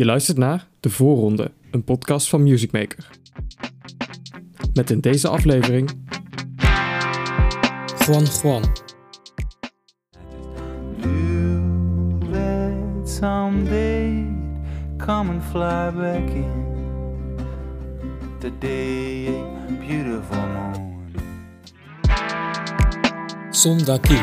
Je luistert naar De Voorronde, een podcast van Music Maker. Met in deze aflevering... Juan Juan. Someday come and fly back in. Today, a beautiful morning. Sondaki.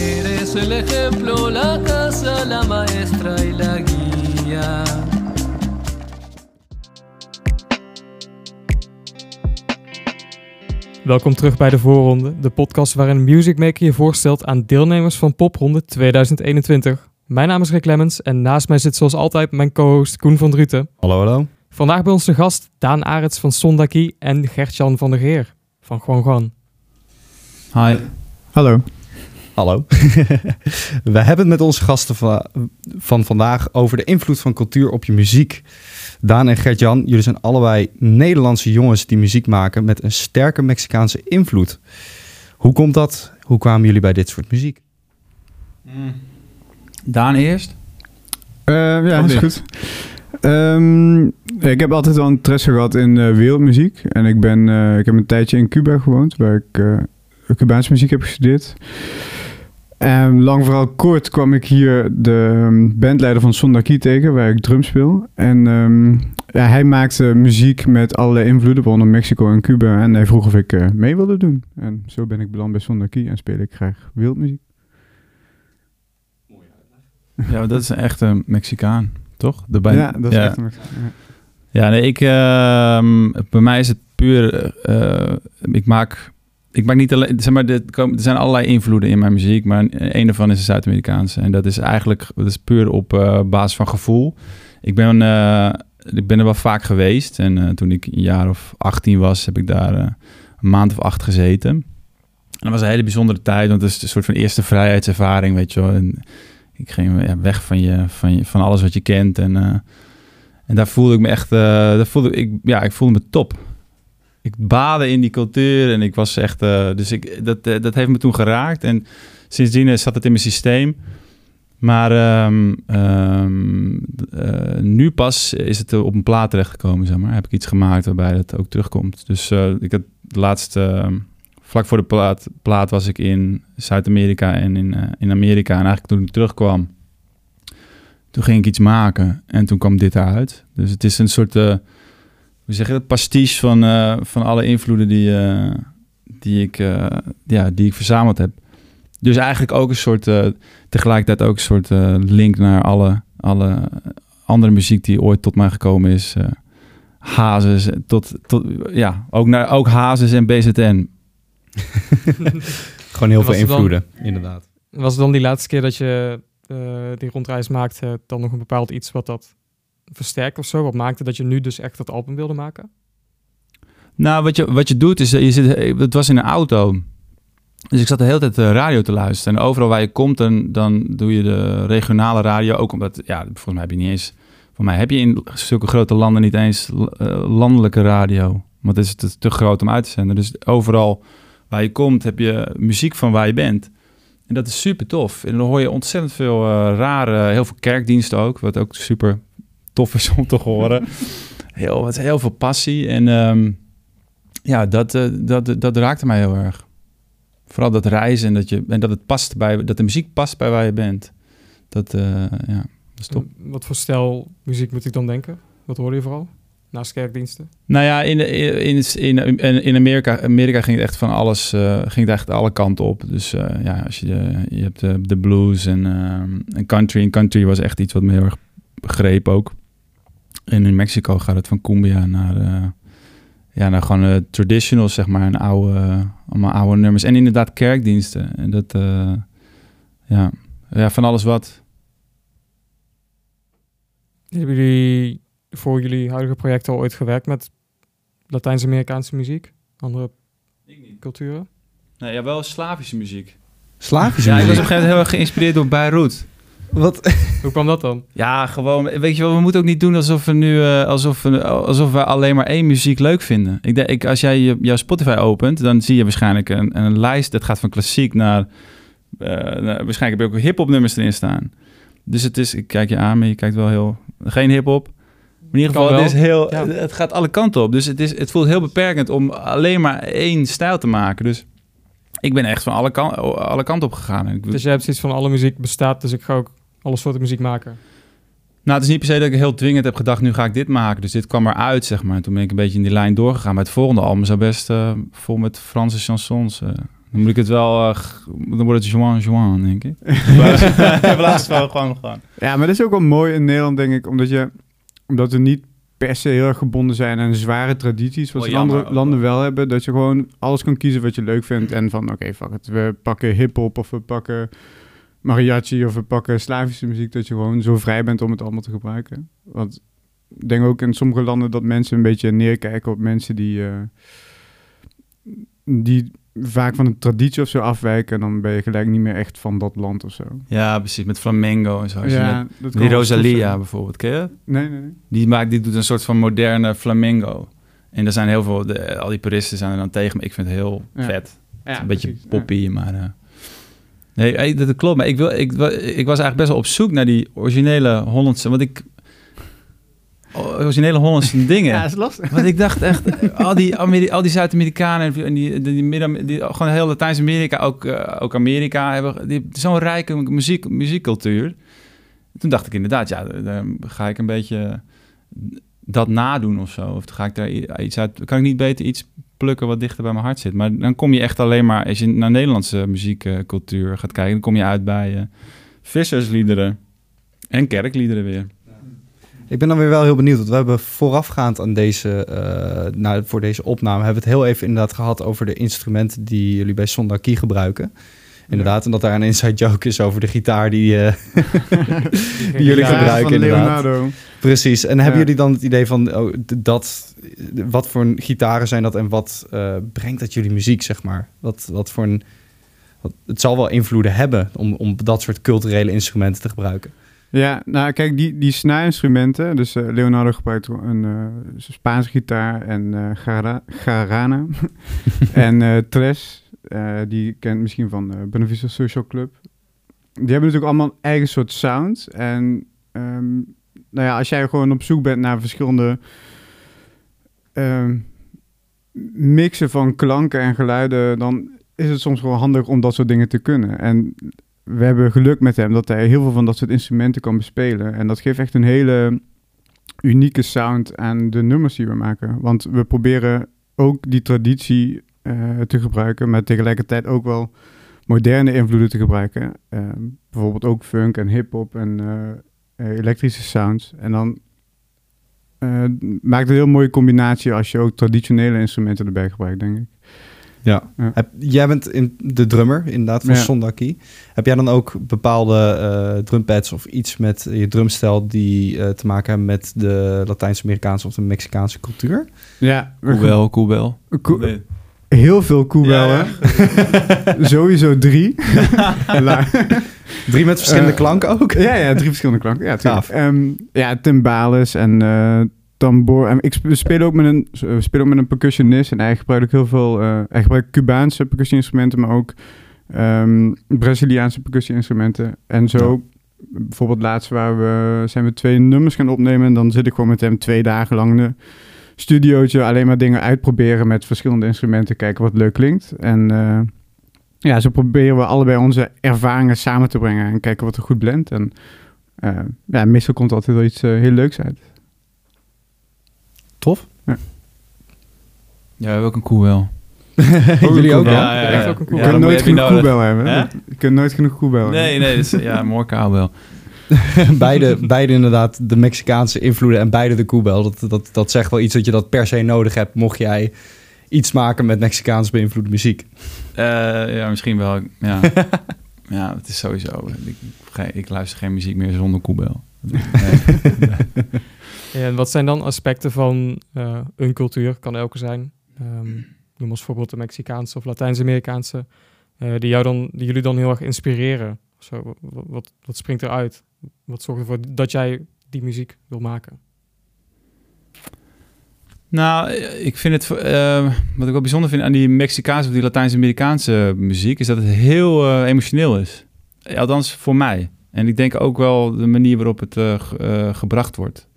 Eres el ejemplo, la la maestra y la guía. Welkom terug bij De Voorronde, de podcast waarin Music Maker je voorstelt aan deelnemers van Popronde 2021. Mijn naam is Rick Lemmens en naast mij zit zoals altijd mijn co-host Koen van Druten. Hallo, hallo. Vandaag bij ons de gast Daan Arets van Sondaki en Gertjan van der Geer van Juan. Hi. Hallo. Hallo. We hebben het met onze gasten van, van vandaag over de invloed van cultuur op je muziek. Daan en Gert-Jan, jullie zijn allebei Nederlandse jongens die muziek maken met een sterke Mexicaanse invloed. Hoe komt dat? Hoe kwamen jullie bij dit soort muziek? Daan eerst? Eh, ja, Of is goed. Ehm, ik heb altijd wel interesse gehad in eh, wereldmuziek. En ik, ben, eh, ik heb een tijdje in Cuba gewoond, waar ik eh Cubaanse muziek heb gestudeerd. En lang vooral kort kwam ik hier de ehm, bandleider van Sondaki tegen, waar ik drum speel. En ehm, ja, hij maakte muziek met allerlei invloeden, waaronder Mexico en Cuba. En hij vroeg of ik eh, mee wilde doen. En zo ben ik beland bij Sondaki en speel ik graag wereldmuziek. Ja, dat is een echte Mexicaan, toch? De bij- ja, dat is ja. echt een... ja. Ja, nee, ik, ehm, bij mij is het puur, eh, ik maak, ik maak niet alleen, zeg maar, er, zijn allerlei invloeden in mijn muziek, maar een ervan is de Zuid-Amerikaanse. En dat is eigenlijk, dat is puur op eh, basis van gevoel. Ik ben, eh, ik ben er wel vaak geweest en eh, toen ik een jaar of 18 was, heb ik daar een maand of acht gezeten. En dat was een hele bijzondere tijd, want het is een soort van eerste vrijheidservaring, weet je wel. Ik ging ja, weg van, je, van, je, van alles wat je kent en... en daar voelde ik me echt, daar voelde ik, ja, ik voelde me top. Ik baden in die cultuur en ik was echt, eh, dus ik, dat, eh, dat heeft me toen geraakt. En sindsdien eh, zat het in mijn systeem. Maar ehm, ehm, eh, nu pas is het op een plaat terechtgekomen, zeg maar. Heb ik iets gemaakt waarbij dat ook terugkomt. Dus ik had de laatste, ehm, vlak voor de plaat, plaat was ik in Zuid-Amerika en in, in Amerika. En eigenlijk toen ik terugkwam, toen ging ik iets maken en toen kwam dit eruit. Dus het is een soort, hoe zeg je dat, pastiche van, eh, van alle invloeden die, eh, die, ik, eh, ja, die ik verzameld heb. Dus eigenlijk ook een soort, eh, tegelijkertijd ook een soort link naar alle, alle andere muziek die ooit tot mij gekomen is. eh Hazes, tot, tot, ja, ook, naar, ook Hazes en BZN. Gewoon heel veel dan- invloeden, inderdaad. Was het dan die laatste keer dat je eh, die rondreis maakte dan nog een bepaald iets wat dat versterkt of zo? Wat maakte dat je nu dus echt dat album wilde maken? Nou, wat je, wat je doet is, eh, je zit, het was in een auto. Dus ik zat de hele tijd de radio te luisteren. En overal waar je komt, dan, dan doe je de regionale radio. Ook omdat, ja, volgens mij heb je niet eens... Voor mij heb je in zulke grote landen niet eens eh, landelijke radio. Want het is te, te groot om uit te zenden. Dus overal waar je komt, heb je muziek van waar je bent. En dat is super tof. En dan hoor je ontzettend veel eh, rare, heel veel kerkdiensten ook. Wat ook super tof is om te horen. Heel, is heel veel passie. En ehm, ja, dat, eh, dat, dat raakte mij heel erg. Vooral dat reizen en dat, je, en dat, het past bij, dat de muziek past bij waar je bent. Dat, eh, ja, dat is top. En Wat voor stijl muziek moet ik dan denken? Wat hoorde je vooral? Naast kerkdiensten? Nou ja, in, in, in, in, Amerika, Amerika ging het echt van alles, eh, ging het echt alle kanten op. Dus ja, als je, de, je hebt de, de blues en, eh, en country. En country was echt iets wat me heel erg begreep ook. En in Mexico gaat het van cumbia naar, eh, ja, naar gewoon eh, traditionals, zeg maar. En oude, allemaal oude nummers. En inderdaad kerkdiensten. En dat, eh, ja. ja, van alles wat. Hebben jullie voor jullie huidige project al ooit gewerkt met Latijns-Amerikaanse muziek? Andere culturen? Nee, ja, wel Slavische muziek. Slavische Ja, ik was op een gegeven moment heel erg geïnspireerd door Beirut. Wat? Hoe kwam dat dan? Ja, gewoon, weet je wel, we moeten ook niet doen alsof we nu, eh, alsof, we, alsof we alleen maar één muziek leuk vinden. Ik denk, ik, als jij je, jouw Spotify opent, dan zie je waarschijnlijk een, een lijst, dat gaat van klassiek naar, eh, naar- waarschijnlijk heb je ook hip-hop nummers erin staan. Dus het is, ik kijk je aan, maar je kijkt wel heel... Geen hip-hop. In ieder Kan geval, het, is heel, ja. het gaat alle kanten op. Dus het, is, het voelt heel beperkend om alleen maar één stijl te maken. Dus ik ben echt van alle, kan, alle kanten op gegaan. En ik, Dus je hebt zoiets van alle muziek bestaat, dus ik ga ook alle soorten muziek maken. Nou, het is niet per se dat ik heel dwingend heb gedacht, nu ga ik dit maken. Dus dit kwam eruit, zeg maar. En toen ben ik een beetje in die lijn doorgegaan. Maar het volgende album zou best eh, vol met Franse chansons. eh. dan moet ik het wel, eh, dan wordt het Joan Joan, denk ik. maar laatst wel gewoon gewoon. Ja, maar dat is ook wel mooi in Nederland, denk ik, omdat, je, omdat we niet per se heel erg gebonden zijn aan zware tradities, wat in andere landen wel hebben. Dat je gewoon alles kan kiezen wat je leuk vindt en van, oké, fuck it, we pakken hip-hop of we pakken mariachi of we pakken Slavische muziek, dat je gewoon zo vrij bent om het allemaal te gebruiken. Want ik denk ook in sommige landen dat mensen een beetje neerkijken op mensen die, eh, die vaak van een traditie of zo afwijken. Dan ben je gelijk niet meer echt van dat land of zo. Ja, precies. Met flamengo en zo. Met- dat kan die Rosalia bijvoorbeeld, ken je? Nee, nee, nee. Die, maakt, die doet een soort van moderne flamengo. En er zijn heel veel, de, al die puristen zijn er dan tegen, maar ik vind het heel Ja. vet. Ja, een beetje precies. poppy, maar... eh, nee, dat, klopt. Maar ik, wil, ik, ik was eigenlijk best wel op zoek naar die originele Hollandse... Want ik... Originele Hollandse dingen. Ja, is lastig. Want ik dacht echt, al die, Ameri- al die Zuid-Amerikanen en die, die, die, Midden- die, gewoon heel Latijns-Amerika, ook, eh, ook Amerika, hebben zo'n rijke muziek, muziekcultuur. Toen dacht ik inderdaad, ja, dan- ga ik een beetje dat nadoen of zo. Of ga ik daar iets uit, kan ik niet beter iets plukken wat dichter bij mijn hart zit. Maar dan kom je echt alleen maar, als je naar Nederlandse muziekcultuur gaat kijken, dan kom je uit bij eh, vissersliederen en kerkliederen weer. Ik ben dan weer wel heel benieuwd, want we hebben voorafgaand aan deze, eh, nou, voor deze opname, hebben we het heel even inderdaad gehad over de instrumenten die jullie bij Sondaki gebruiken. Inderdaad, en dat daar een inside joke is over de gitaar die, eh, die jullie Ja, gebruiken. inderdaad. Leonardo. Precies. En hebben Ja. jullie dan het idee van oh, dat, wat voor een gitaren zijn dat en wat eh, brengt dat jullie muziek, zeg maar? Wat, wat voor een, wat, het zal wel invloeden hebben om, om dat soort culturele instrumenten te gebruiken. Ja, nou kijk, die, die snaarinstrumenten, dus eh, Leonardo gebruikt een eh, Spaanse gitaar en gara, garana en tres, eh, die kent misschien van eh Beneficio Social Club. Die hebben natuurlijk allemaal een eigen soort sound en ehm, nou ja, als jij gewoon op zoek bent naar verschillende ehm, mixen van klanken en geluiden, dan is het soms wel handig om dat soort dingen te kunnen. En we hebben geluk met hem dat hij heel veel van dat soort instrumenten kan bespelen. En dat geeft echt een hele unieke sound aan de nummers die we maken. Want we proberen ook die traditie eh, te gebruiken, maar tegelijkertijd ook wel moderne invloeden te gebruiken. Eh, bijvoorbeeld ook funk en hip-hop en eh, eh, elektrische sounds. En dan eh, maakt het een heel mooie combinatie als je ook traditionele instrumenten erbij gebruikt, denk ik. Ja. Ja. Heb, jij bent in de drummer, inderdaad, van Ja. Sondaki. Heb jij dan ook bepaalde eh, drumpads of iets met je drumstijl die eh, te maken hebben met de Latijns-Amerikaanse of de Mexicaanse cultuur? Ja, Koebel, koebel. Ko- heel veel koebellen. Sowieso drie. Drie met verschillende Eh, klanken ook? ja, ja, drie verschillende klanken. Ja. Gaaf. Ehm, ja, timbales en eh tambour. En ik sp- speel ook met een, speel ook met een percussionist. En hij gebruikt ook heel veel... eh, hij gebruikt Cubaanse percussie-instrumenten, maar ook ehm, Braziliaanse percussie-instrumenten. En zo, bijvoorbeeld laatst waar we, zijn we twee nummers gaan opnemen. En dan zit ik gewoon met hem twee dagen lang een studiootje. Alleen maar dingen uitproberen met verschillende instrumenten. Kijken wat leuk klinkt. En eh, ja, zo proberen we allebei onze ervaringen samen te brengen. En kijken wat er goed blendt. En eh, ja, meestal komt altijd wel iets eh, heel leuks uit. Tof. Ja, we hebben ook een koebel. Jullie ook? Ja, wel? ja, ja. Echt ook een Ja, kunt nooit genoeg koebel hebben. Hè? Je kunt nooit genoeg koebel hebben. Nee, nee, is, ja, more cowbell. beide, beide inderdaad de Mexicaanse invloeden en beide de koebel. Dat, dat, dat zegt wel iets dat je dat per se nodig hebt, mocht jij iets maken met Mexicaans beïnvloede muziek. Eh, ja, misschien wel. Ja. ja, het is sowieso. Ik, ik, ik luister geen muziek meer zonder koebel. Nee. En wat zijn dan aspecten van eh, een cultuur, kan elke zijn, ehm, noem als voorbeeld de Mexicaanse of Latijns-Amerikaanse, eh, die, jou dan, die jullie dan heel erg inspireren? Zo, wat, wat, wat springt eruit? Wat zorgt ervoor dat jij die muziek wil maken? Nou, ik vind het... eh, wat ik wel bijzonder vind aan die Mexicaanse of die Latijns-Amerikaanse muziek... is dat het heel eh, emotioneel is. Althans, voor mij. En ik denk ook wel de manier waarop het eh, ge- gebracht wordt.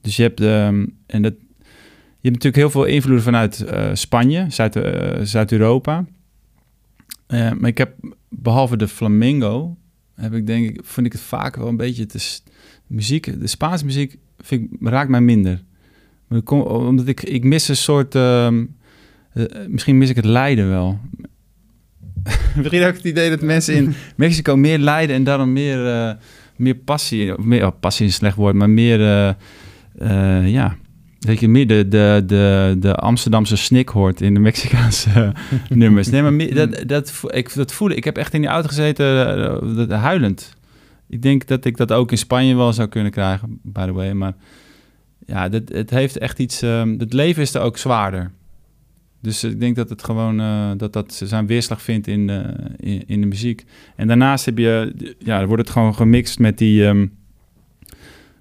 Dus je hebt, ehm, en dat, je hebt natuurlijk heel veel invloeden vanuit Spanje, Zuid, Zuid-Europa. Maar ik heb, behalve de flamengo, heb ik denk ik, vind ik het vaak wel een beetje te, muziek, de Spaanse muziek vind ik, raakt mij minder. Maar komt- omdat ik, ik mis een soort, ehm, eh, misschien mis ik het lijden wel. Misschien ook het idee dat mensen in Mexico meer lijden en daarom meer, eh, meer passie, of meer, oh, passie is een slecht woord, maar meer, eh, ja, dat je meer de, de, de, de Amsterdamse snik hoort in de Mexicaanse nummers. Nee, maar dat, dat, ik, dat voelde ik. heb echt in die auto gezeten, eh, huilend. Ik denk dat ik dat ook in Spanje wel zou kunnen krijgen, by the way. Maar ja, dat, het heeft echt iets. ehm, het leven is er ook zwaarder. Dus ik denk dat het gewoon eh, dat dat zijn weerslag vindt in de, in, in de muziek. En daarnaast heb je, ja, wordt het gewoon gemixt met die. ehm,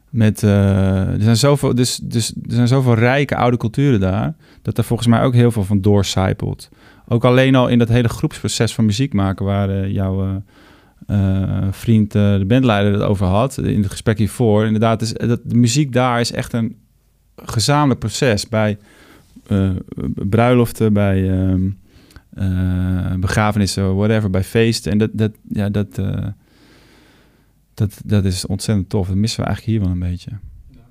met, eh, er, zijn zoveel, dus, dus, er zijn zoveel rijke oude culturen daar, dat er volgens mij ook heel veel van doorcijpelt. Ook alleen al in dat hele groepsproces van muziek maken, waar eh, jouw eh, vriend, de bandleider, het over had, in het gesprek hiervoor. Inderdaad, is, dat, de muziek daar is echt een gezamenlijk proces bij bruiloften, bij ehm, eh, begrafenissen, whatever, bij feesten. En dat, dat, ja, dat, dat, dat is ontzettend tof. Dat missen we eigenlijk hier wel een beetje.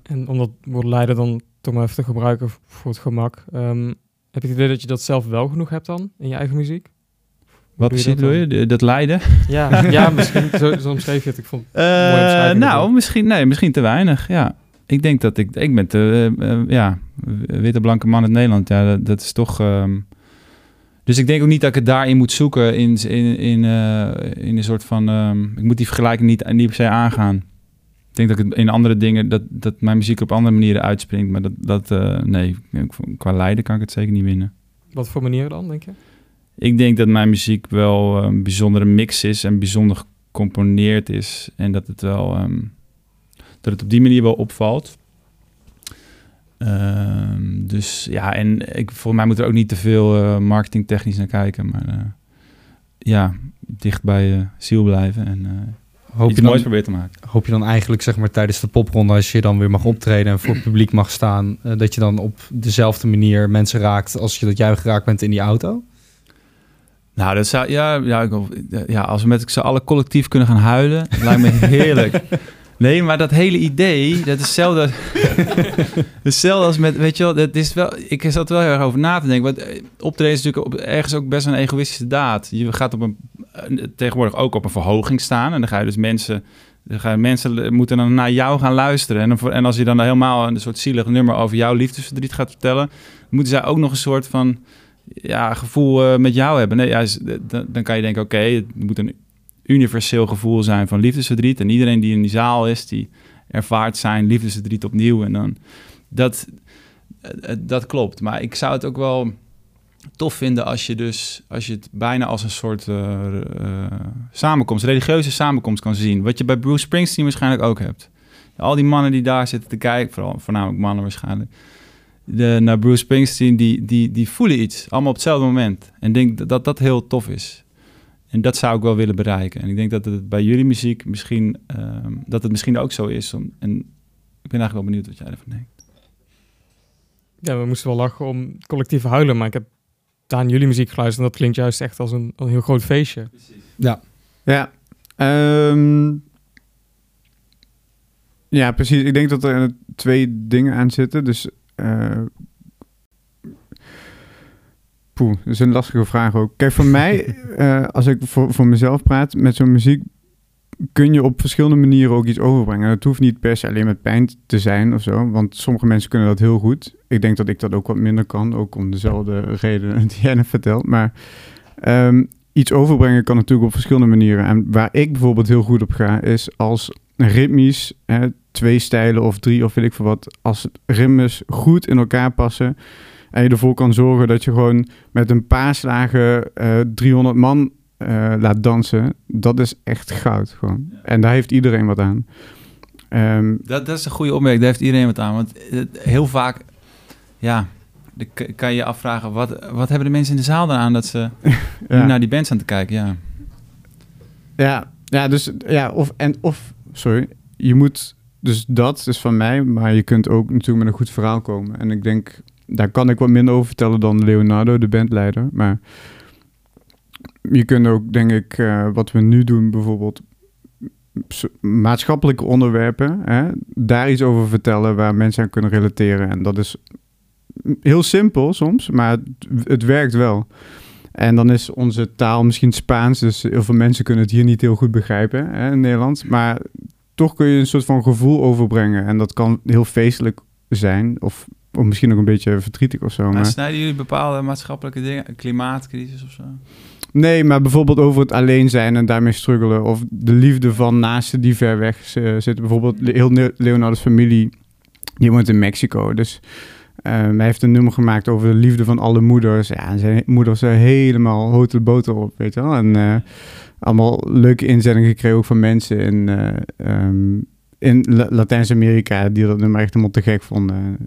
En om dat woord lijden dan toch maar even te gebruiken voor het gemak. ehm, heb je het idee dat je dat zelf wel genoeg hebt dan in je eigen muziek? Wat je precies dat bedoel je? De- Dat lijden? Ja, ja misschien zo, zo omschreef je het. Ik vond Mooie omschrijving nou, misschien, nee, misschien te weinig, ja. Ik denk dat ik... Ik ben te, eh, eh, ja, witte blanke man uit Nederland. Ja, dat, dat is toch... ehm, dus ik denk ook niet dat ik het daarin moet zoeken in, in, in, eh, in een soort van... ehm, ik moet die vergelijking niet, niet per se aangaan. Ik denk dat ik het in andere dingen... Dat, dat mijn muziek op andere manieren uitspringt. Maar dat... dat eh, nee, qua lijden kan ik het zeker niet winnen. wat voor manier dan, denk je? Ik denk dat mijn muziek wel een bijzondere mix is en bijzonder gecomponeerd is. En dat het wel ehm, dat het op die manier wel opvalt. Ehm, dus ja, en ik, volgens mij moet er ook niet te veel eh, marketingtechnisch naar kijken. Maar eh, ja, dicht bij je ziel blijven en eh Hoop je, moois dan, proberen te maken. hoop je dan eigenlijk zeg maar, tijdens de popronde, als je dan weer mag optreden en voor het publiek mag staan, dat je dan op dezelfde manier mensen raakt als je dat jij geraakt bent in die auto? Nou, dat zou, ja, ja, ja, als we met z'n allen collectief kunnen gaan huilen, lijkt me heerlijk. Nee, maar dat hele idee, dat is hetzelfde, hetzelfde als met, weet je wel, dat is wel, ik zat er wel heel erg over na te denken. Want eh, optreden is natuurlijk op, ergens ook best een egoïstische daad. Je gaat op een, eh, tegenwoordig ook op een verhoging staan en dan ga je dus mensen, dan gaan mensen moeten dan naar jou gaan luisteren. En, dan, en als je dan helemaal een soort zielig nummer over jouw liefdesverdriet gaat vertellen, moeten zij ook nog een soort van ja, gevoel eh, met jou hebben. Nee, ja, dan, dan kan je denken, oké, het moet een universeel gevoel zijn van liefdesverdriet. En iedereen die in die zaal is, die ervaart zijn liefdesverdriet opnieuw. En dan, dat, eh, eh, dat klopt. Maar ik zou het ook wel tof vinden als je dus, als je het bijna als een soort eh, samenkomst, religieuze samenkomst kan zien. Wat je bij Bruce Springsteen waarschijnlijk ook hebt. Al die mannen die daar zitten te kijken, vooral voornamelijk mannen waarschijnlijk, de, naar Bruce Springsteen, die, die, die voelen iets, allemaal op hetzelfde moment. En denk dat dat heel tof is. En dat zou ik wel willen bereiken. En ik denk dat het bij jullie muziek misschien, ehm, dat het misschien ook zo is. Om, en ik ben eigenlijk wel benieuwd wat jij ervan denkt. Ja, we moesten wel lachen om collectief huilen, maar ik heb daar aan jullie muziek geluisterd en dat klinkt juist echt als een, een heel groot feestje. Ja. ehm, ja, precies. Ik denk dat er twee dingen aan zitten. Dus. eh poeh, dat is een lastige vraag ook. Kijk, voor mij, eh, als ik voor, voor mezelf praat met zo'n muziek, kun je op verschillende manieren ook iets overbrengen. En het hoeft niet per se alleen met pijn te zijn of zo, want sommige mensen kunnen dat heel goed. Ik denk dat ik dat ook wat minder kan, ook om dezelfde redenen die jij net vertelt. Maar ehm, iets overbrengen kan natuurlijk op verschillende manieren. En waar ik bijvoorbeeld heel goed op ga, is als ritmisch, hè, twee stijlen of drie of weet ik veel wat, als ritmes goed in elkaar passen en je ervoor kan zorgen dat je gewoon met een paar slagen eh 300 man eh, laat dansen, dat is echt goud gewoon. En daar heeft iedereen wat aan. Ehm, Dat, dat is een goede opmerking, daar heeft iedereen wat aan. Want eh, heel vaak, ja, kan je je afvragen, wat, wat hebben de mensen in de zaal dan aan dat ze ja. naar die band staan te kijken? Ja. Ja, Ja, dus ja, of en of sorry, je moet dus dat is van mij, maar je kunt ook natuurlijk met een goed verhaal komen. En ik denk, daar kan ik wat minder over vertellen dan Leonardo, de bandleider. Maar je kunt ook, denk ik, eh, wat we nu doen, bijvoorbeeld maatschappelijke onderwerpen, hè, daar iets over vertellen waar mensen aan kunnen relateren. En dat is heel simpel soms, maar het, het werkt wel. En dan is onze taal misschien Spaans, dus heel veel mensen kunnen het hier niet heel goed begrijpen hè, in Nederland. Maar toch kun je een soort van gevoel overbrengen. En dat kan heel feestelijk zijn, of, of misschien ook een beetje verdrietig of zo. Maar Maar, snijden jullie bepaalde maatschappelijke dingen, een klimaatcrisis of zo? nee, maar bijvoorbeeld over het alleen zijn en daarmee struggelen. Of de liefde van naasten die ver weg z- zitten. Bijvoorbeeld heel Leonardo's familie, die woont in Mexico. Dus eh, hij heeft een nummer gemaakt over de liefde van alle moeders. Ja, en zijn moeders zijn helemaal houten de boter op, weet je wel. En eh, allemaal leuke inzendingen gekregen ook van mensen in, eh, ehm, in La- Latijns-Amerika... die dat nummer echt helemaal te gek vonden.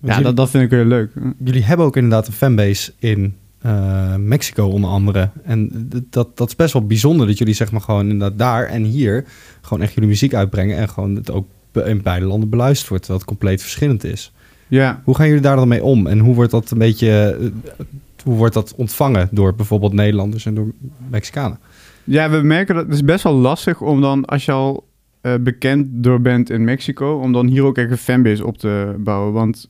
Ja, jullie, dat, dat vind ik heel leuk. jullie hebben ook inderdaad een fanbase in eh, Mexico onder andere. En dat, dat is best wel bijzonder dat jullie zeg maar gewoon inderdaad daar en hier... gewoon echt jullie muziek uitbrengen... en gewoon het ook in beide landen beluisterd wordt... het compleet verschillend is. Ja, Hoe gaan jullie daar dan mee om? En hoe wordt dat een beetje... eh, hoe wordt dat ontvangen door bijvoorbeeld Nederlanders en door Mexicanen? Ja, we merken dat het is best wel lastig om dan, als je al eh, bekend door bent in Mexico, om dan hier ook echt een fanbase op te bouwen. Want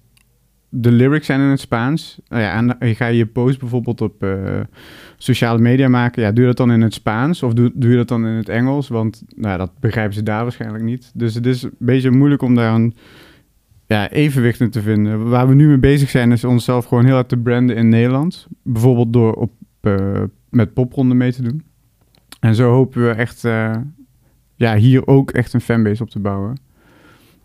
de lyrics zijn in het Spaans. Nou ja, en ga je je post bijvoorbeeld op eh, sociale media maken. Ja, doe dat dan in het Spaans of doe, je dat dan in het Engels? Want nou, dat begrijpen ze daar waarschijnlijk niet. Dus het is een beetje moeilijk om daar een ja, evenwicht in te vinden. Waar we nu mee bezig zijn, is onszelf gewoon heel hard te branden in Nederland. Bijvoorbeeld door op, eh, met popronden mee te doen. En zo hopen we echt eh, ja, hier ook echt een fanbase op te bouwen.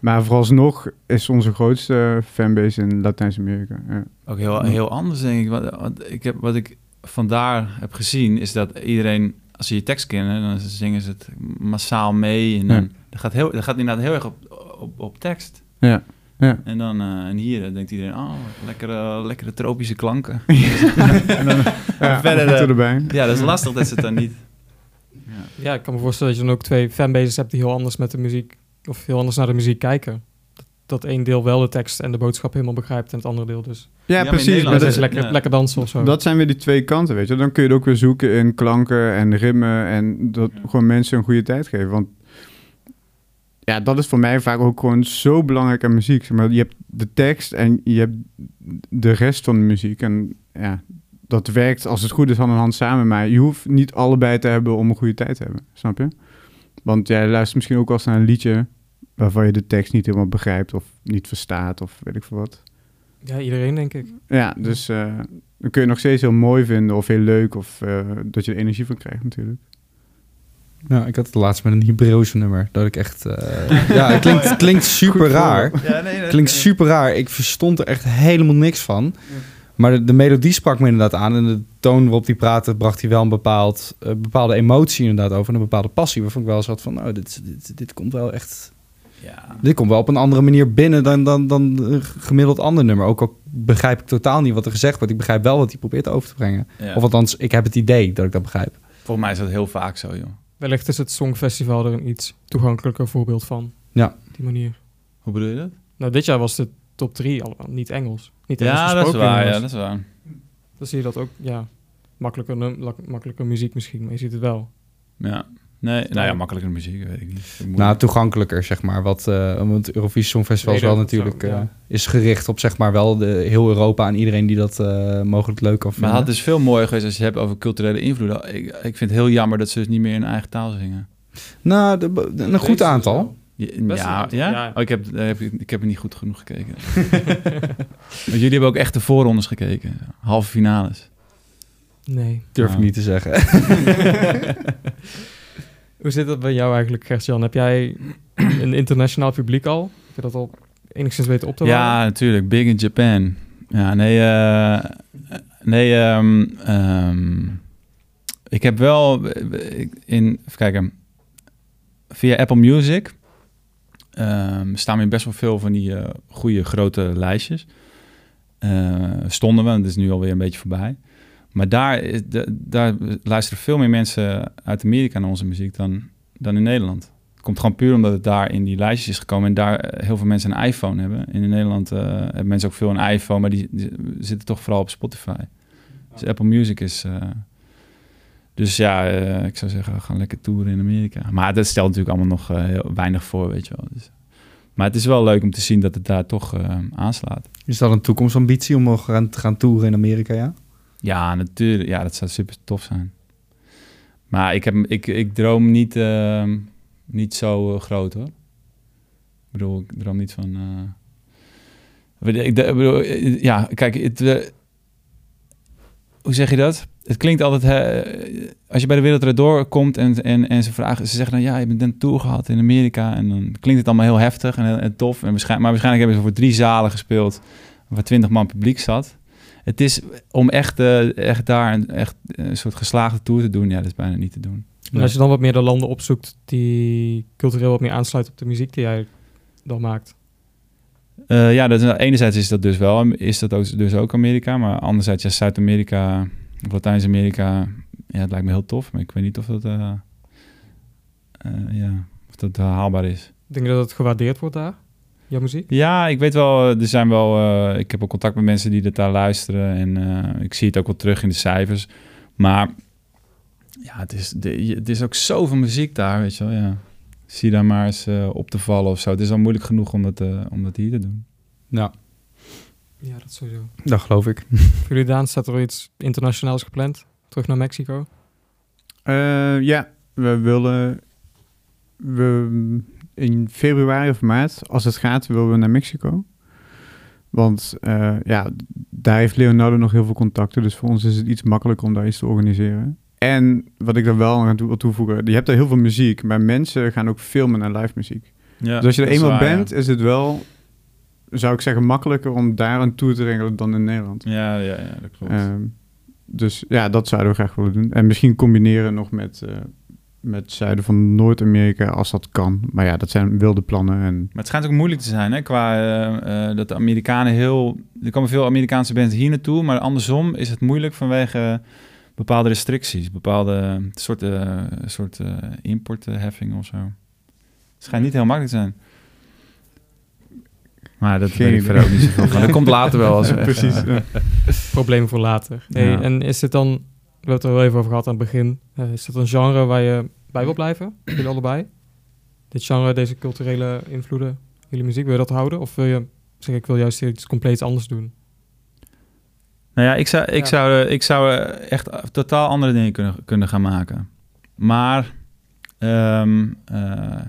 Maar vooralsnog is onze grootste fanbase in Latijns-Amerika. Ja. Ook heel, heel anders, denk ik. Wat, wat, ik heb, wat ik vandaar heb gezien, is dat iedereen, als ze je tekst kennen, dan zingen ze het massaal mee. En dan, Ja. dat, gaat heel, dat gaat inderdaad heel erg op, op, op tekst. Ja. Ja. En dan eh, en hier eh, denkt iedereen, oh, lekkere, lekkere tropische klanken. en dan, Ja, verder, eh, erbij. ja, dat is lastig dat ze het dan niet... Ja. Ja, ik kan me voorstellen dat je dan ook twee fanbases hebt die heel anders met de muziek, of heel anders naar de muziek kijken. Dat, dat één deel wel de tekst en de boodschap helemaal begrijpt en het andere deel dus. Ja, precies. Maar dat is lekker, ja. lekker dansen of zo. dat zijn weer die twee kanten, weet je. Dan kun je het ook weer zoeken in klanken en rimmen en dat Ja. gewoon mensen een goede tijd geven. Want ja, dat is voor mij vaak ook gewoon zo belangrijk aan muziek. Maar je hebt de tekst en je hebt de rest van de muziek. En ja, dat werkt als het goed is hand in hand samen. Maar je hoeft niet allebei te hebben om een goede tijd te hebben. Snap je? Want jij luistert misschien ook wel eens naar een liedje waarvan je de tekst niet helemaal begrijpt of niet verstaat of weet ik veel wat. Ja, iedereen denk ik. Ja, dus eh, dan kun je nog steeds heel mooi vinden of heel leuk of eh, dat je er energie van krijgt natuurlijk. Ja, ik had het laatst met een Hebreeuws nummer. Dat ik echt... eh, ja, het klinkt, het klinkt super raar. Ja, nee, nee, Klinkt nee. super raar. Ik verstond er echt helemaal niks van. Maar de, de melodie sprak me inderdaad aan. En de toon waarop hij praatte, bracht hij wel een bepaald, eh, bepaalde emotie inderdaad over. En een bepaalde passie. Waarvan ik wel zat van, nou, dit, dit, dit komt wel echt... Ja. Dit komt wel op een andere manier binnen dan, dan, dan een gemiddeld ander nummer. Ook al begrijp ik totaal niet wat er gezegd wordt. Ik begrijp wel wat hij probeert over te brengen. Ja. Of althans, ik heb het idee dat ik dat begrijp. Volgens mij is dat heel vaak zo, joh. Wellicht is het Songfestival er een iets toegankelijker voorbeeld van. Ja. Op die manier. Hoe bedoel je dat? Nou, dit jaar was de top 3 al niet Engels. Niet Ja, dat is waar. Ja, nummers. dat is waar. Dan zie je dat ook, ja, makkelijker, makkelijker muziek misschien, maar je ziet het wel. Ja. Nee, nou ja, makkelijker muziek, weet ik niet. Ik moet- Nou, toegangelijker, zeg maar. Wat, eh want het Eurovisie Songfestival is wel natuurlijk... zo, ja. eh, is gericht op, zeg maar, wel de, heel Europa... en iedereen die dat eh, mogelijk leuk kan maar vinden. het is veel mooier geweest als je het hebt over culturele invloeden. Ik, ik vind het heel jammer dat ze dus niet meer in hun eigen taal zingen. Nou, de- de- een goed aantal. Ja, ja, ja? ja. Oh, ik, heb, eh, heb, ik heb er niet goed genoeg gekeken. Want jullie hebben ook echt de voorrondes gekeken. Halve finales. Nee. Durf Ja. ik niet te zeggen. Hoe zit dat bij jou eigenlijk, Gert-Jan? Heb jij een internationaal publiek al? Heb je dat al enigszins weten op te Ja, houden? natuurlijk. Big in Japan. Ja, nee, eh, nee, ehm, ehm, ik heb wel in, even kijken, via Apple Music ehm, staan we in best wel veel van die eh goede grote lijstjes. Eh, stonden we, dat is nu alweer een beetje voorbij. Maar daar, de, daar luisteren veel meer mensen uit Amerika naar onze muziek dan, dan in Nederland. Het komt gewoon puur omdat het daar in die lijstjes is gekomen en daar eh, heel veel mensen een iPhone hebben. En in Nederland eh, hebben mensen ook veel een iPhone, maar die, zitten toch vooral op Spotify. Dus Apple Music is. eh, dus ja, eh, ik zou zeggen, we gaan lekker toeren in Amerika. Maar dat stelt natuurlijk allemaal nog eh, heel weinig voor, weet je wel. Dus, maar het is wel leuk om te zien dat het daar toch eh, aanslaat. Is dat een toekomstambitie om nog gaan, te gaan toeren in Amerika, ja? Ja, natuurlijk. Ja, dat zou super tof zijn. Maar ik, heb, ik, ik droom niet, ehm, niet zo eh, groot hoor. Ik bedoel, ik droom niet van. eh, Ik, bedoel, eh, ja, kijk, het, eh, hoe zeg je dat? Het klinkt altijd, hè, als je bij de Wereld door komt en, en, en ze vragen, ze zeggen dan, ja, je bent een tour gehad in Amerika. En dan klinkt het allemaal heel heftig en, en tof. En maar waarschijnlijk hebben ze voor drie zalen gespeeld waar twintig man publiek zat. Het is om echt, eh, echt daar een, echt soort geslaagde tour te doen, ja, dat is bijna niet te doen. En als je dan wat meer de landen opzoekt die cultureel wat meer aansluiten op de muziek die jij dan maakt. Eh, ja, dat is, enerzijds is dat dus wel, is dat ook, dus ook Amerika, maar anderzijds ja, Zuid-Amerika of Latijns-Amerika, ja, het lijkt me heel tof, maar ik weet niet of dat, eh, eh, ja, of dat haalbaar is. Denk je dat het gewaardeerd wordt daar, jouw muziek? Ja, ik weet wel, er zijn wel, ik heb ook contact met mensen die dat daar luisteren en ik zie het ook wel terug in de cijfers, maar ja, het is, het is ook zoveel muziek daar, weet je wel, ja. Zie daar maar eens eh, op te vallen of zo. Het is al moeilijk genoeg om dat, eh, om dat hier te doen. Ja, Ja, dat sowieso. dat geloof ik. Voor jullie Daan, staat er iets internationaals gepland? Terug naar Mexico? Eh, ja, we willen we, in februari of maart, als het gaat, willen we naar Mexico. Want eh, ja, daar heeft Leonardo nog heel veel contacten. Dus voor ons is het iets makkelijker om daar iets te organiseren. En wat ik er wel aan toe wil toevoegen, je hebt daar heel veel muziek, maar mensen gaan ook filmen naar live muziek. Ja, dus als je er eenmaal waar, bent, is het wel, zou ik zeggen, makkelijker om daar een tour te regelen dan in Nederland. Ja, ja, ja, dat klopt. Ehm, dus ja, dat zouden we graag willen doen. En misschien combineren nog met, eh, met het zuiden van Noord-Amerika als dat kan. Maar ja, dat zijn wilde plannen. En Maar het schijnt ook moeilijk te zijn, hè? Qua eh, eh, dat de Amerikanen heel... Er komen veel Amerikaanse bands hier naartoe, maar andersom is het moeilijk vanwege bepaalde restricties, bepaalde soorten, soorten importheffingen of zo. Het schijnt niet heel makkelijk te zijn. Maar dat Geen weet ik verder ook niet zoveel van. Dat komt later wel. Als echt, precies. eh, ja. Problemen voor later. Hey, Ja. En is dit dan, we hebben het er wel even over gehad aan het begin, eh, is dit een genre waar je bij wil blijven? Jullie allebei? Dit genre, deze culturele invloeden, jullie muziek, wil je dat houden? Of wil je zeggen, ik wil juist iets compleet anders doen? Nou ja, ik zou, ik Ja. zou, eh, ik zou eh, echt totaal andere dingen kunnen, kunnen gaan maken. Maar ehm, eh,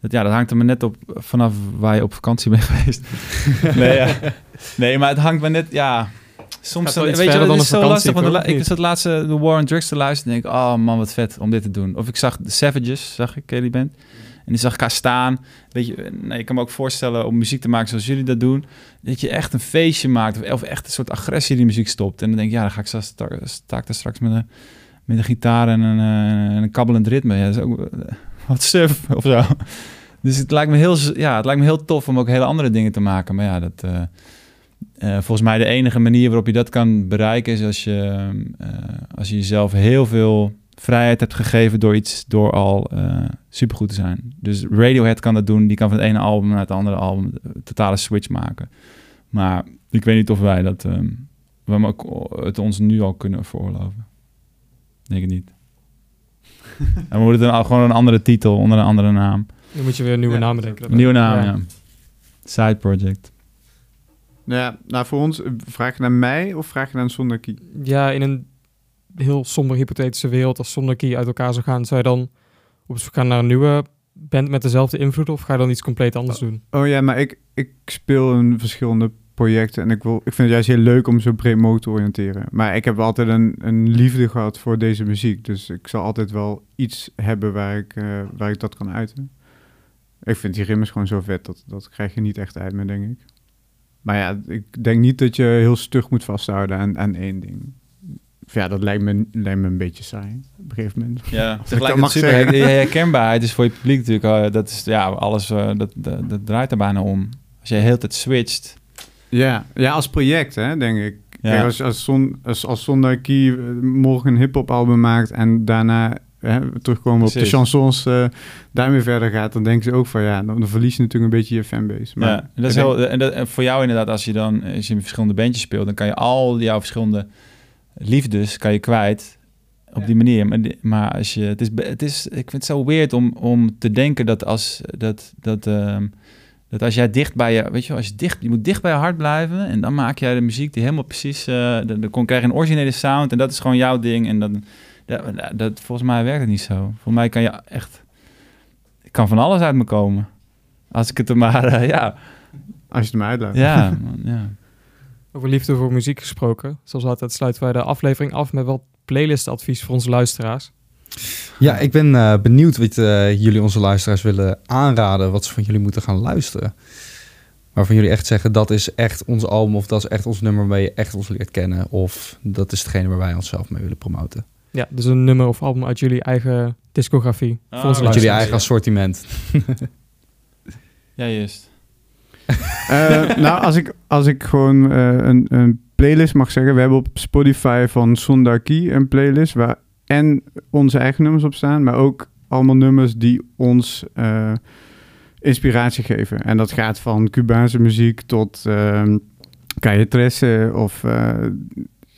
dat, ja, dat hangt er maar net op vanaf waar je op vakantie bent geweest. nee, ja. nee, maar het hangt maar net, ja. Soms dan, weet je, het is zo lastig. Want de ik zat laatste de War on Drugs te luisteren en denk ik, oh man, wat vet om dit te doen. Of ik zag de Savages, zag ik, die band? En die zag ik haar staan. Weet je, nee, ik kan me ook voorstellen om muziek te maken zoals jullie dat doen. Dat je echt een feestje maakt. Of, echt een soort agressie in die muziek stopt. En dan denk ik, ja, dan ga ik zo sta, ik daar straks met een, met een gitaar en een, eh, en een kabbelend ritme. Ja, dat is ook eh, wat suf of zo. Dus het lijkt, me heel, ja, het lijkt me heel tof om ook hele andere dingen te maken. Maar ja, dat, eh, volgens mij de enige manier waarop je dat kan bereiken... is als je, als je jezelf heel veel vrijheid hebt gegeven door iets door al eh, supergoed te zijn. Dus Radiohead kan dat doen. Die kan van het ene album naar het andere album een totale switch maken. Maar ik weet niet of wij dat ehm, we het ons nu al kunnen veroorloven. Denk ik niet. en we moeten dan al gewoon een andere titel onder een andere naam. Nu moet je weer een nieuwe Ja, naam bedenken. Een nieuwe naam, ja. Side project. Nou ja, nou voor ons, eh, vraag je naar mij of vraag je naar een? Ja, in een heel somber hypothetische wereld, als Zonder Key uit elkaar zou gaan, zou je dan op zoek gaan naar een nieuwe band met dezelfde invloed, of ga je dan iets compleet anders doen? Oh ja, maar ik, ik speel in verschillende projecten en ik, wil, ik vind het juist heel leuk om zo breed mogelijk te oriënteren. Maar ik heb altijd een, een liefde gehad voor deze muziek, dus ik zal altijd wel iets hebben waar ik, eh, waar ik dat kan uiten. Ik vind die rimmers gewoon zo vet, dat, dat krijg je niet echt uit me, denk ik. Maar ja, ik denk niet dat je heel stug moet vasthouden aan, aan één ding. Of Ja, dat lijkt me, lijkt me een beetje saai op een gegeven moment. Ja, dat tegelijkertijd mag super zeggen. her- herkenbaarheid is voor je publiek natuurlijk, eh, dat is ja, alles, eh, dat, dat, dat draait er bijna om. Als je de hele tijd switcht, Ja, ja als project, hè, denk ik. Kijk, als, als, Son, als, als Sondar Key eh, morgen een hip-hop album maakt en daarna hè, terugkomen op de chansons, eh, daarmee verder gaat, dan denken ze ook van ja, dan, dan verlies je natuurlijk een beetje je fanbase. Maar ja, en dat is heel, en, dat, en voor jou inderdaad, als je dan als je in verschillende bandjes speelt, dan kan je al jouw verschillende liefdes kan je kwijt op die manier. Maar, als je, het is, het is, ik vind het zo weird om, om te denken dat als dat, dat, ehm, dat als jij dicht bij je, weet je, als je dicht, je moet dicht bij je hart blijven en dan maak jij de muziek die helemaal precies, eh dan, kon- krijg je een originele sound en dat is gewoon jouw ding en dan, dat, dat, volgens mij werkt het niet zo. Volgens mij kan je echt, ik kan van alles uit me komen. Als ik het er maar, eh, ja, als je het maar uitlaat. ja, man, ja. Over liefde voor muziek gesproken. Zoals altijd sluiten wij de aflevering af met wat playlistadvies voor onze luisteraars. Ja, ik ben eh, benieuwd wat eh, jullie onze luisteraars willen aanraden. Wat ze van jullie moeten gaan luisteren. Waarvan jullie echt zeggen, dat is echt ons album... of dat is echt ons nummer waarmee je echt ons leert kennen. Of dat is hetgene waar wij onszelf mee willen promoten. Ja, dus een nummer of album uit jullie eigen discografie. Ah, voor onze Uit Met jullie eigen assortiment. Ja, juist. Eh, nou, als ik, als ik gewoon eh, een, een playlist mag zeggen. We hebben op Spotify van Sondar Key een playlist waar en onze eigen nummers op staan, maar ook allemaal nummers die ons eh, inspiratie geven. En dat gaat van Cubaanse muziek tot uh, Calle Trece of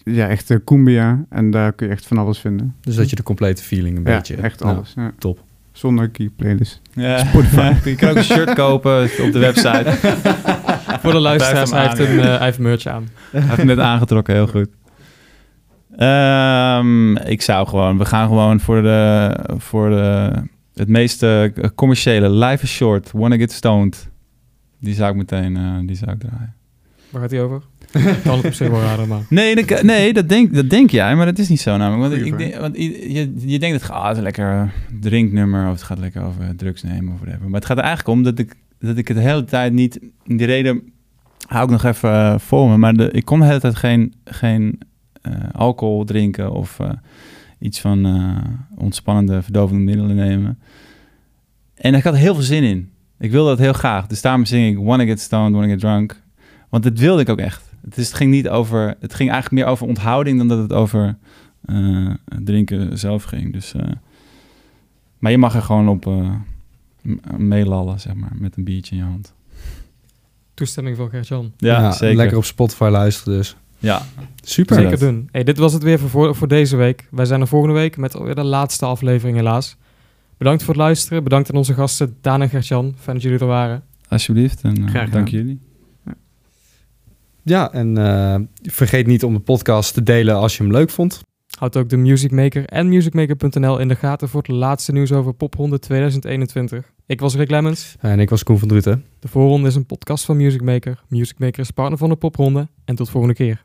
ja, echt cumbia. En daar kun je echt van alles vinden. Dus dat je de complete feeling een ja, beetje... echt nou, alles. Ja. top. Sondar Key playlist. Ja. je kan ook een shirt kopen op de website. Voor de luisteraars, hij Blijf heeft, een, eh, hij heeft merch aan. Hij heeft hem net aangetrokken, heel goed. Ehm, ik zou gewoon, we gaan gewoon voor, de, voor de, het meest eh, commerciële Life is Short, Wanna Get Stoned. Die zou ik meteen eh, die zou ik draaien. Waar gaat hij over? Kan het op zich wel raden, maar... Nee, dat, nee dat, denk, dat denk jij, maar dat is niet zo namelijk. Want, ik, denk- want je, je, denkt, het gaat, ah, het is lekker eh, drinknummer of het gaat lekker over drugs nemen of whatever. Maar het gaat er eigenlijk om dat ik, dat ik het de hele tijd niet... Die reden hou ik nog even eh, voor me, maar de, ik kon de hele tijd geen, geen eh, alcohol drinken of eh, iets van eh, ontspannende verdovende middelen nemen. En ik had er heel veel zin in. Ik wilde dat heel graag. Dus daarom zing ik Wanna Get Stoned, Wanna Get Drunk. Want dat wilde ik ook echt. Het, is, het ging niet over. Het ging eigenlijk meer over onthouding dan dat het over eh, drinken zelf ging. Dus, eh, maar je mag er gewoon op eh, m- meelallen, zeg maar, met een biertje in je hand. Toestemming van Gert-Jan. Ja, zeker. Lekker op Spotify luisteren dus. Ja, Super. Zeker dat. doen. Hey, dit was het weer voor, voor deze week. Wij zijn er volgende week met alweer de laatste aflevering helaas. Bedankt voor het luisteren. Bedankt aan onze gasten Daan en Gert-Jan. Fijn dat jullie er waren. alsjeblieft. En eh, Graag gedaan. dank jullie. Ja, en eh, vergeet niet om de podcast te delen als je hem leuk vond. Houd ook de Music Maker en musicmaker.nl in de gaten voor het laatste nieuws over Pop 100 2021. Ik was Rick Lemmens. En ik was Koen van Druten. De Voorronde is een podcast van Music Maker. Music Maker is partner van de Popronde. En tot volgende keer.